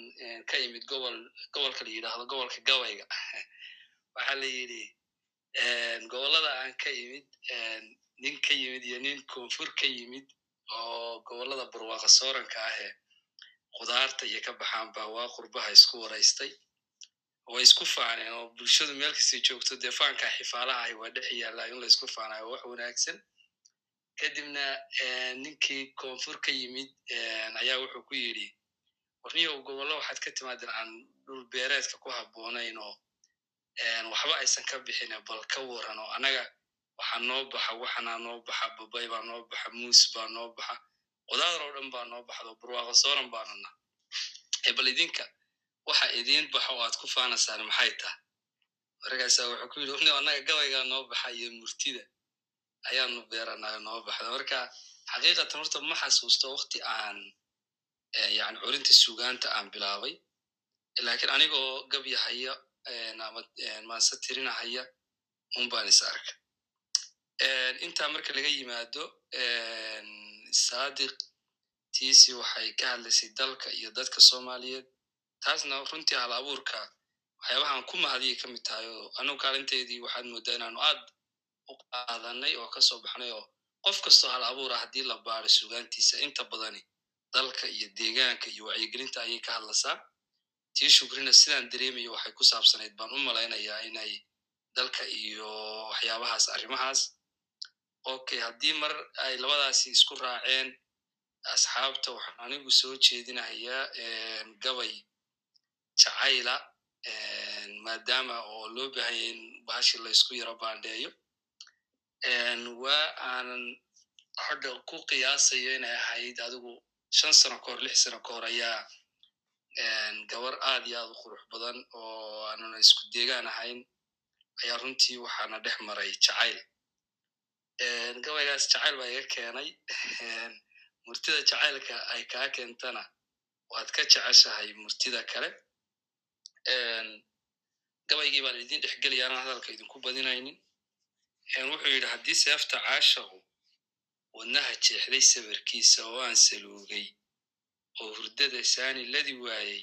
ka imid gobol gobolka la yidhaahdo gobolka gabayga waxaa la yidhi gobollada aan ka imid nin ka yimid iyo nin koonfur ka yimid oo gobollada barwaaqa sooranka ahee khudaarta iyo ka baxaan baa waa qurbaha isku waraystay way isku faaneen oo bulshadu meel kastay joogto dee faanka xifaalaha waa dhex yaallaa in la isku faanayo wax wanaagsan. Kadibna ninkii koonfur ka yimid ayaa wuxuu ku yidhi warniyow gobollo waxaad ka timaadeen aan dhul beereedka ku habboonayn oo waxba aysan ka bixin bal ka waran oo annaga waxaa noo baxa waxanaa noo baxa babay baa noo baxa muus baa noo baxa qudaadar oo dhan baa noo baxdo barwaaqa sooran baanana bal idinka waxa idiin baxa oo aad ku faanaysaan maxay taha markaasa wuxuu ku yidhi warniyow annaga gabaygaa noo baxa iyo murtida ayaanu beeranayo noo baxda. Marka xaqiiqatan horta ma xasuusto wakti aan yani curinta sugaanta aan bilaabay. Lakin anigoo gabyahaya ama maase tirinahaya un baan is arka intaa marka laga yimaado sadiq tiisi waxay ka hadlaysay dalka iyo dadka soomaaliyeed taasna runtii hal abuurka. Waxyaabahaan ku mahadiyay ka mid tahay oo anugu kaalinteedii waxaad mooddaa inaanu aad u qaadanay oo ka soo baxnay oo qof kastoo hal abuura haddii la baaro sugaantiisa. Inta badani dalka iyo deegaanka iyo wacyigelinta ayay ka hadlaysaa tii shukrina sidaan dareemayo waxay ku saabsanayd baan u malaynayaa inay dalka iyo waxyaabahaas arrimahaas. Okay haddii mar ay labadaasi isku raaceen asxaabta waxaan anigu soo jeedinahayaa gabay jacayla maadaama oo loo baahanya in bahashi laysku yaro baandheeyo waa aanan hadda ku qiyaasayo inay ahayd adigu shan sano ka hor lix sano ka hor ayaa gabar aad iyo aad u qurux badan oo aanuna isku deegaan ahayn ayaa runtii waxaana dhex maray jacayl. Gabaygaas jacayl baa iga keenay murtida jacaylka ay kaa keentana waad ka jeceshahay murtida kale gabaygii baan idin dhexgelaya anaan hadalka idinku badinaynin. Wuxuu yidhi haddii seefta caashahu wadnaha jeexday sawirkiisa oo aan saluugay oo hurdada saani ladi waayey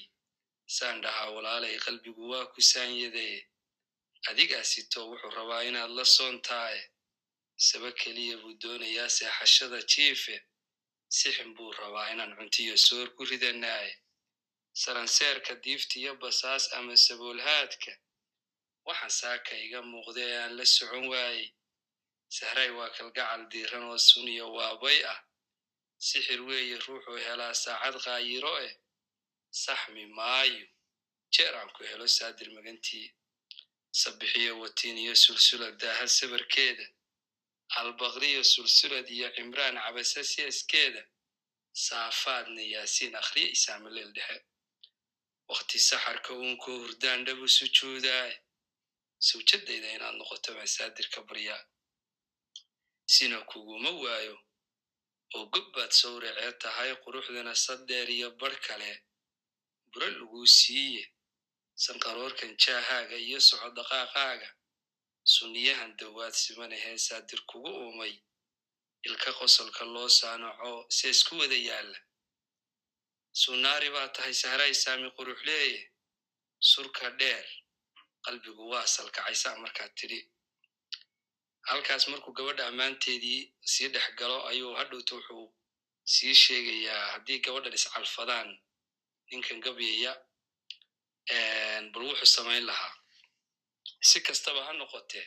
saan dhahaa walaalay qalbigu waa ku saanyadee adigaasito wuxuu rabaa inaad la soontaaye saba keliya buu doonayaa seexashada jiife. Sixin buu rabaa inaan cuntiyo soor ku ridanaaye saranseerka diiftiyo basaas ama saboolhaadka waxaan saaka iga muuqda ee aan la socon waayey. Sahray waa kalgacal diiran oo suniyo waabay ah. Sixir weeye ruuxuu helaa saacad kaayiro eh. Saxmi maayo. Jeer aan ku helo saadir magantii. Watiin iyo sulsulad daahad sabarkeeda. Albakriyo sulsulad iyo cimraan cabase seeskeeda saafaadna yaasiin akhriya isaamaleel dhexe wakhti saxarka uunkoo hurdaan dhabu sujuudaaye sawjadayda inaad noqoto baan saadirka baryaa sina kuguma waayo oo gob baad sawracee tahay quruxdana saddeer iyo bar kale buro laguu siiye sanqaroorkan jaahaaga iyo socodaqaaqaaga sunniyahan dawaad simanahee saadir kugu uumay ilka qosolka loo saanaco sees ku wada yaalla sunaari baa tahay sahray saami quruxleeye surka dheer qalbigu waa salkacaysaa markaad tidhi. Halkaas markuu gabadha ammaanteedii sii dhex galo ayuu hadhowta wuxuu sii sheegayaa haddii gabadhan iscalfadaan ninkan gabyaya bal wuxuu samayn lahaa. Si kastaba ha noqotee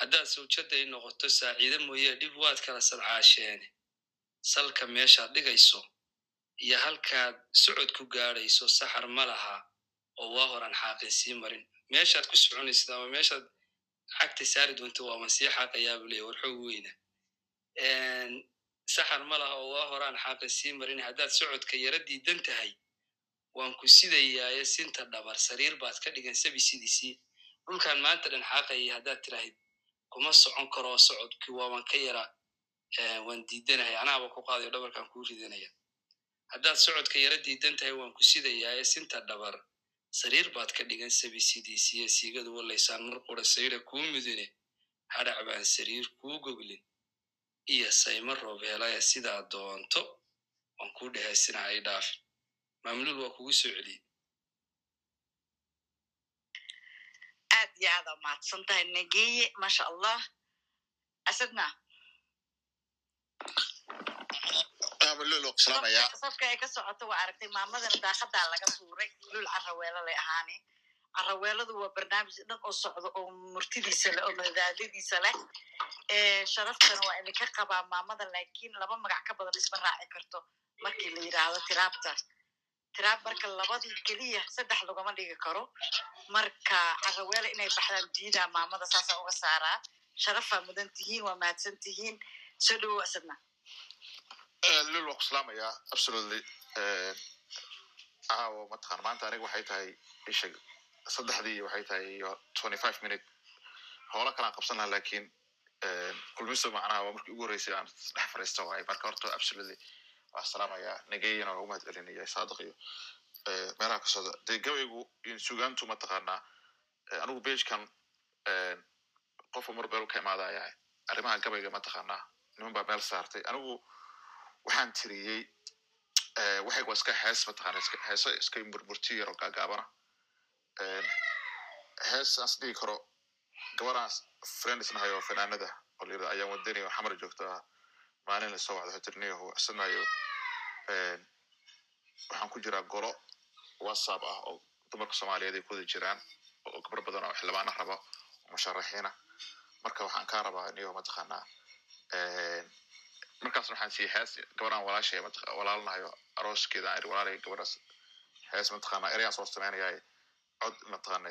haddaad sawjadday noqoto saaciide mooye dhib waad kala sadcaasheene salka meeshaad dhigayso iyo halkaad socod ku gaadhayso saxar ma laha oo waa horan xaaqin sii marin. Meeshaad ku soconaysid ama meeshaad cagta saari doonto waama sii xaaqayaa buu leeya war weyna. Saxar ma laha oo waa horaan xaaqin sii marin. Haddaad socodka yara diidan tahay waan ku sidayaaye sinta dhabar sariir baad ka dhigan sabi sidiisii dhulkan maanta dhan xaaqayay haddaad tiraahid kuma socon karoo socodkii waaban ka yara waan diidanahay. Anaaba ku qaadayo dhabarkan kuu ridanaya haddaad socodka yara diidan tahay waan ku sidayaaye sinta dhabar sariir baad ka dhigan sabi sidiisiiyo siigadu walaysaan mar qura sayra kuu mudune hadhac baan sariir kuu goglin iyo sayma roob sidaa doonto waan kuu dhehaysina ay dhaafin maamluul waa kugu soo celiyey aad iyo aada mahadsan tahay nageeye maasha allah. Asadna safka ay ka socoto waa aragtay maamadana daaqadaa laga tuuray lul caraweelo lay ahaani caraweeladu waa barnaamij dhan oo socdo oo murtidiisa leh oo madadaaladiisa leh sharaftana waa idinka qabaa maamada laakiin laba magac ka badan isma raaci karto. Markii la yidhaahdo tiraabta tiraab marka labadii keliya saddex lagama dhigi karo. Marka caraweele inay baxdaan diidaa maamada saasaan uga saaraa sharafaa mudan tihiin waa mahadsan tihiin soo dhowow asadna lul waan ku salaamayaa absolutely caawo mataqaan maanta aniga waxay tahay isha saddexdii waxay tahay iyo twenty five minute hoola kalaan qabsan laha laakiin kulmiso macnaha waa markii ugu horreysay aan dhex fariista waaye marka horta absolutely waa salaamayaa nageyana waa ugu mahad celinaya saadiq iyo meelaha ka socda. Dee gabaygu sugaantu mataqaanaa anigu beijkan qofka mar beel ka imaadaya arrimaha gabayga mataqaanaa niman baa meel saartay. Anigu waxaan tiriyey waxay waa iska hees mataqana heeso iska murmurti yaro gaagaabana hees aan isdhigi karo gabadhaas friends nahay oo fanaanada oo layirada ayaan wadani oo xamar joogta maalin la soo wacdo hotirniyahu isanayo waxaan ku jiraa golo whatsapp ah oo dumarka soomaaliyeed ay kuwada jiraan oo gabar badan oo xildhibaana raba oo musharaxiina. Marka waxaan kaa rabaa niyo mataqaanaa markaas waxaan siiyey hees gabadhaan walaashay walaalnahayo arooskeeda aan walaalay gabadhaas hees mataqaanaa ereyaan soo sameynaya cod mataqaana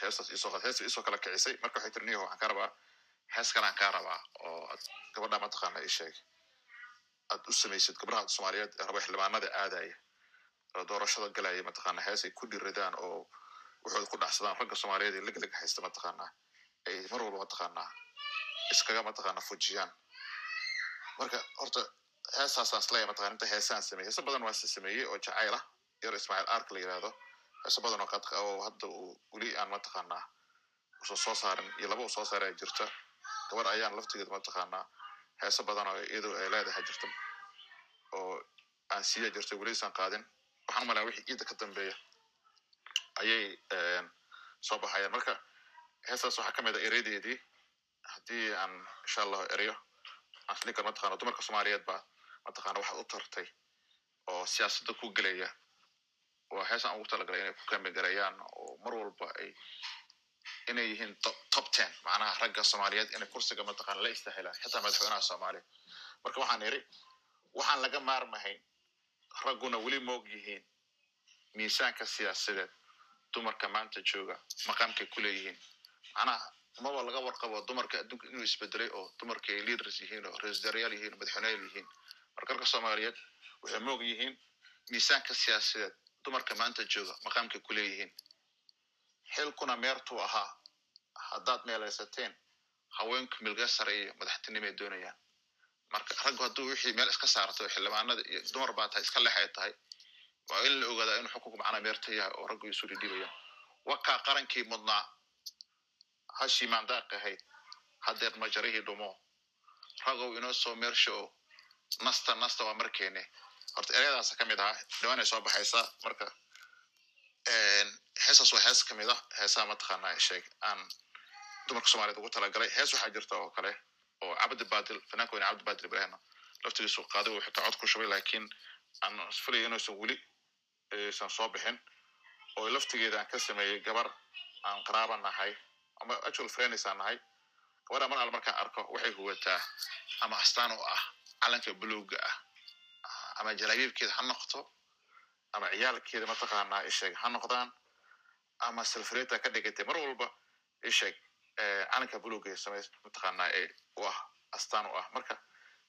heestaas isoo heesta isoo kala kicisay. Marka waxay tiri niyo waxaan kaa rabaa hees kalaan kaa rabaa oo ad gabadha mataqaana ii sheeg. Aad u samaysid gabdhaha soomaaliyeed raba xildhibaanada aadaya oo doorashada galaya mataqaana hees ay ku dhiradaan oo waxooda ku dhacsadaan ragga soomaaliyeed ee legleg haysta mataqaana ay mar walba mataqaana iskaga mataqaana fujiyaan marka horta heestaasaan is leeyahay mataqana inta heesaan sameeyey. Heese badan waa sameeyey oo jacayl ah. Yar ismaaciil ark la yidhaahdo heese badan oo hadda uu weli aan mataqaanaa usan soo saarin iyo laba uu soo saaray jirta gabar ayaan laftigeeda mataqaanaa heese badan oo iyadu ay leedahay jirta oo aan siiya jirta welisan qaadin. Waxaan malaa wixii ciidda ka dambeeya. Ayay soo baxayaan. Marka heestaas waxaa ka mid a eredeedii haddii aan insha allahu ereyo karo mataqana dumarka soomaaliyeed baa mataqana waxaad u tartay oo siyaasadda ku gelaya. Waa heesaan ugu talagalay inay ku kambegareeyaan oo mar walba ay inay yihiin top ten macnaha ragga soomaaliyeed inay kursiga mataqana la istahilaan xitaa madaxweynaha soomaaliya. Marka waxaan iri waxaan laga maarmahayn ragguna weli moog yihiin miisaanka siyaasadeed dumarka maanta jooga maqaamkay ku leeyihiin. Macnaha maba laga warqabo dumarka adduunka inuu isbedelay oo dumarka ay leaders yihiin oo ra'iisul yihiin madaxweyneyaal yihiin. Marka ragga soomaaliyeed waxay moog yihiin miisaanka siyaasadeed dumarka maanta jooga maqaamkay ku leeyihiin. Xilkuna meertuu ahaa haddaad meelaysateen haweenku milga sare iyo madaxtinimay doonayaan. Marka raggu hadduu wixii meel iska saarto xildhibaanada iyo dumar baa tahay iska lexay tahay waa in la ogaadaa inuu xukunku macnaa meerta yahay oo raggu isu dhidhibayaan wakaa qarankii mudnaa hashii maandaaq ahayd haddeer majarihii dhumo ragow inoo soo meersha oo nasta nasta waa markeene horta ereyadaasa ka mid ahaa dhawaanay soo baxaysaa marka heesaas waa hees ka mid ah heesaha mataqaanaa sheeg aan dumarka soomaaliyed ugu talagalay hees waxaa jirta oo kale oo cabdi badil fanaanka weyne cabdi badil ibrahim laftigiisu qaaday uu xitaa cod ku shubay laakiin aan isfilaya inuusan weli aysan soo bixin oo laftigeeda aan ka sameeyey gabar aan qaraaba nahay ama actual friends aan nahay. Gabadha mar al markaan arko waxay huwataa ama astaan u ah calanka buluuga ah. Ama jalaabiibkeeda ha noqto ama ciyaalkeeda mataqaanaa isheeg ha noqdaan ama silfreta ka dhigatay mar walba isheeg calanka buluuga samey mataqaanaa ee u ah astaan u ah. Marka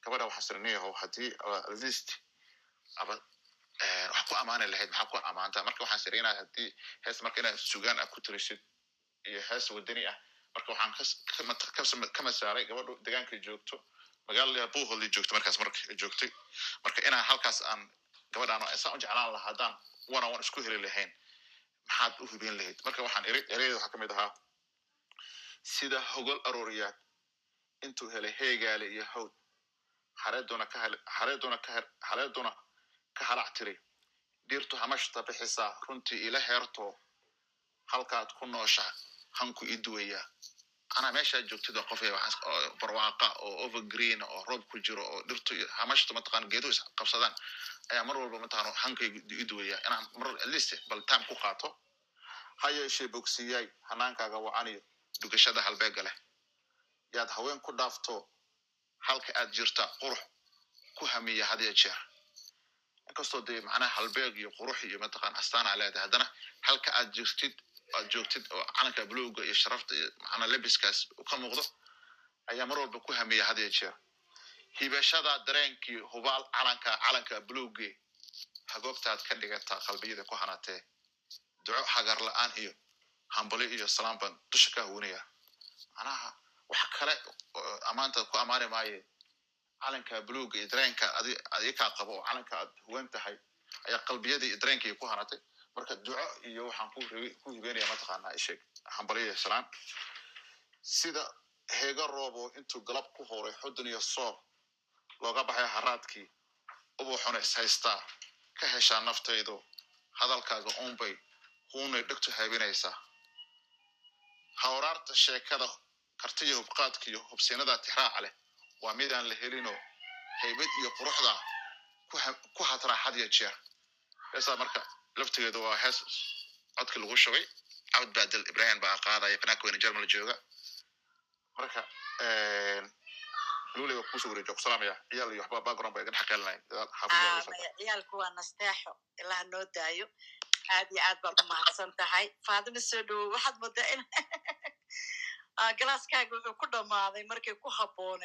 gabadha waxaa sirniyaho haddii atleast aba wax ku amaani lahayd maxaa ku amaantaa marka waxaan sirinaha haddii hees marka inaad sugaan ah ku tirisid iyo hees wadani ah. Marka waxaan ka masaalay gabadhu degaanka joogto. Magaalada buuholdii joogto markaas marka joogtay. Marka inaan halkaas aan gabadhaan saan u jeclaan lahaa haddaan on one isku heli lahayn maxaad u hubin lahayd? Marka waxaan eri ereyada waxaa ka mid ahaa sida hogol arooriyaad intuu helay heegaale iyo hawd. Xareeduna ka hel xareeduna ka xareeduna ka halac tiri. Dhirtu hamashta bixisaa runtii ila heerto halkaad ku noosha hanku i duwaya. Anaa joogtid oo qof barwaaqa oo overgreen oo roob ku jiro oo dhirtu hamashta mataqaan geeduhu isqabsadaan ayaa mar walba mataqaan hankaygu i duwaya. Inaan mar at least bal time ku qaato. Ha yeeshee bogsiyaay hanaankaaga wacaniyo dhugashada halbeega leh. Yaad haween ku dhaafto halka aad jirta qurux ku hamiya had iyo jeer. Inkastoo dee macnaha halbeeg iyo qurux iyo mataqaan astaana leedahay haddana halka aad jirtid aad joogtid oo calanka buluuga iyo sharafta iyo macnaa lebiskaas ka muuqdo ayaa mar walba ku hamiya had jeer. Hibashada dareenkii hubaal calanka calanka buluuge hagoogtaad ka dhigataa qalbiyada ku hanatee duco hagar la'aan iyo hambali iyo salaam baan dusha ka hawinaya macnaha wax kale ammaanta ku ammaani maaye calanka buluuga iyo dareenka adikaa qabo oo calanka aad huwan tahay ayaa qalbiyadii iyo dareenkii ku hanatay marka duco iyo waxaan ku hibeynaya mataqaanaa isheeg hambaliya salaan sida heega roobo intuu galab ku horay xudun iyo soob looga baxay haraadkii ubuxuna is haystaa ka heshaa naftaydu hadalkaaga unbay huunay dhegtu haabinaysaa hawraarta sheekada kartiyo hubqaadka iyo hubsiinada tixraaca leh waa midaan la helinoo haybad iyo quruxda ku hatraa had iyo jeer. Heesaa marka laftigeeda waa hees codkii lagu shubay cabd badel ibrahim baa qaadaya fanaanka weyne jermal jooga. Marka lule waa ku soo wareejo kusalaamaya ciyaal iyo waxba background ba iga dhex qeelinay ciyaalku waa nasteexo ilaha noo daayo. Aad iyo aad baad u mahadsan tahay. Faadima soo dhowo waxaad moodaa in galaaskaaga wuxuu ku dhammaaday markay ku habboonay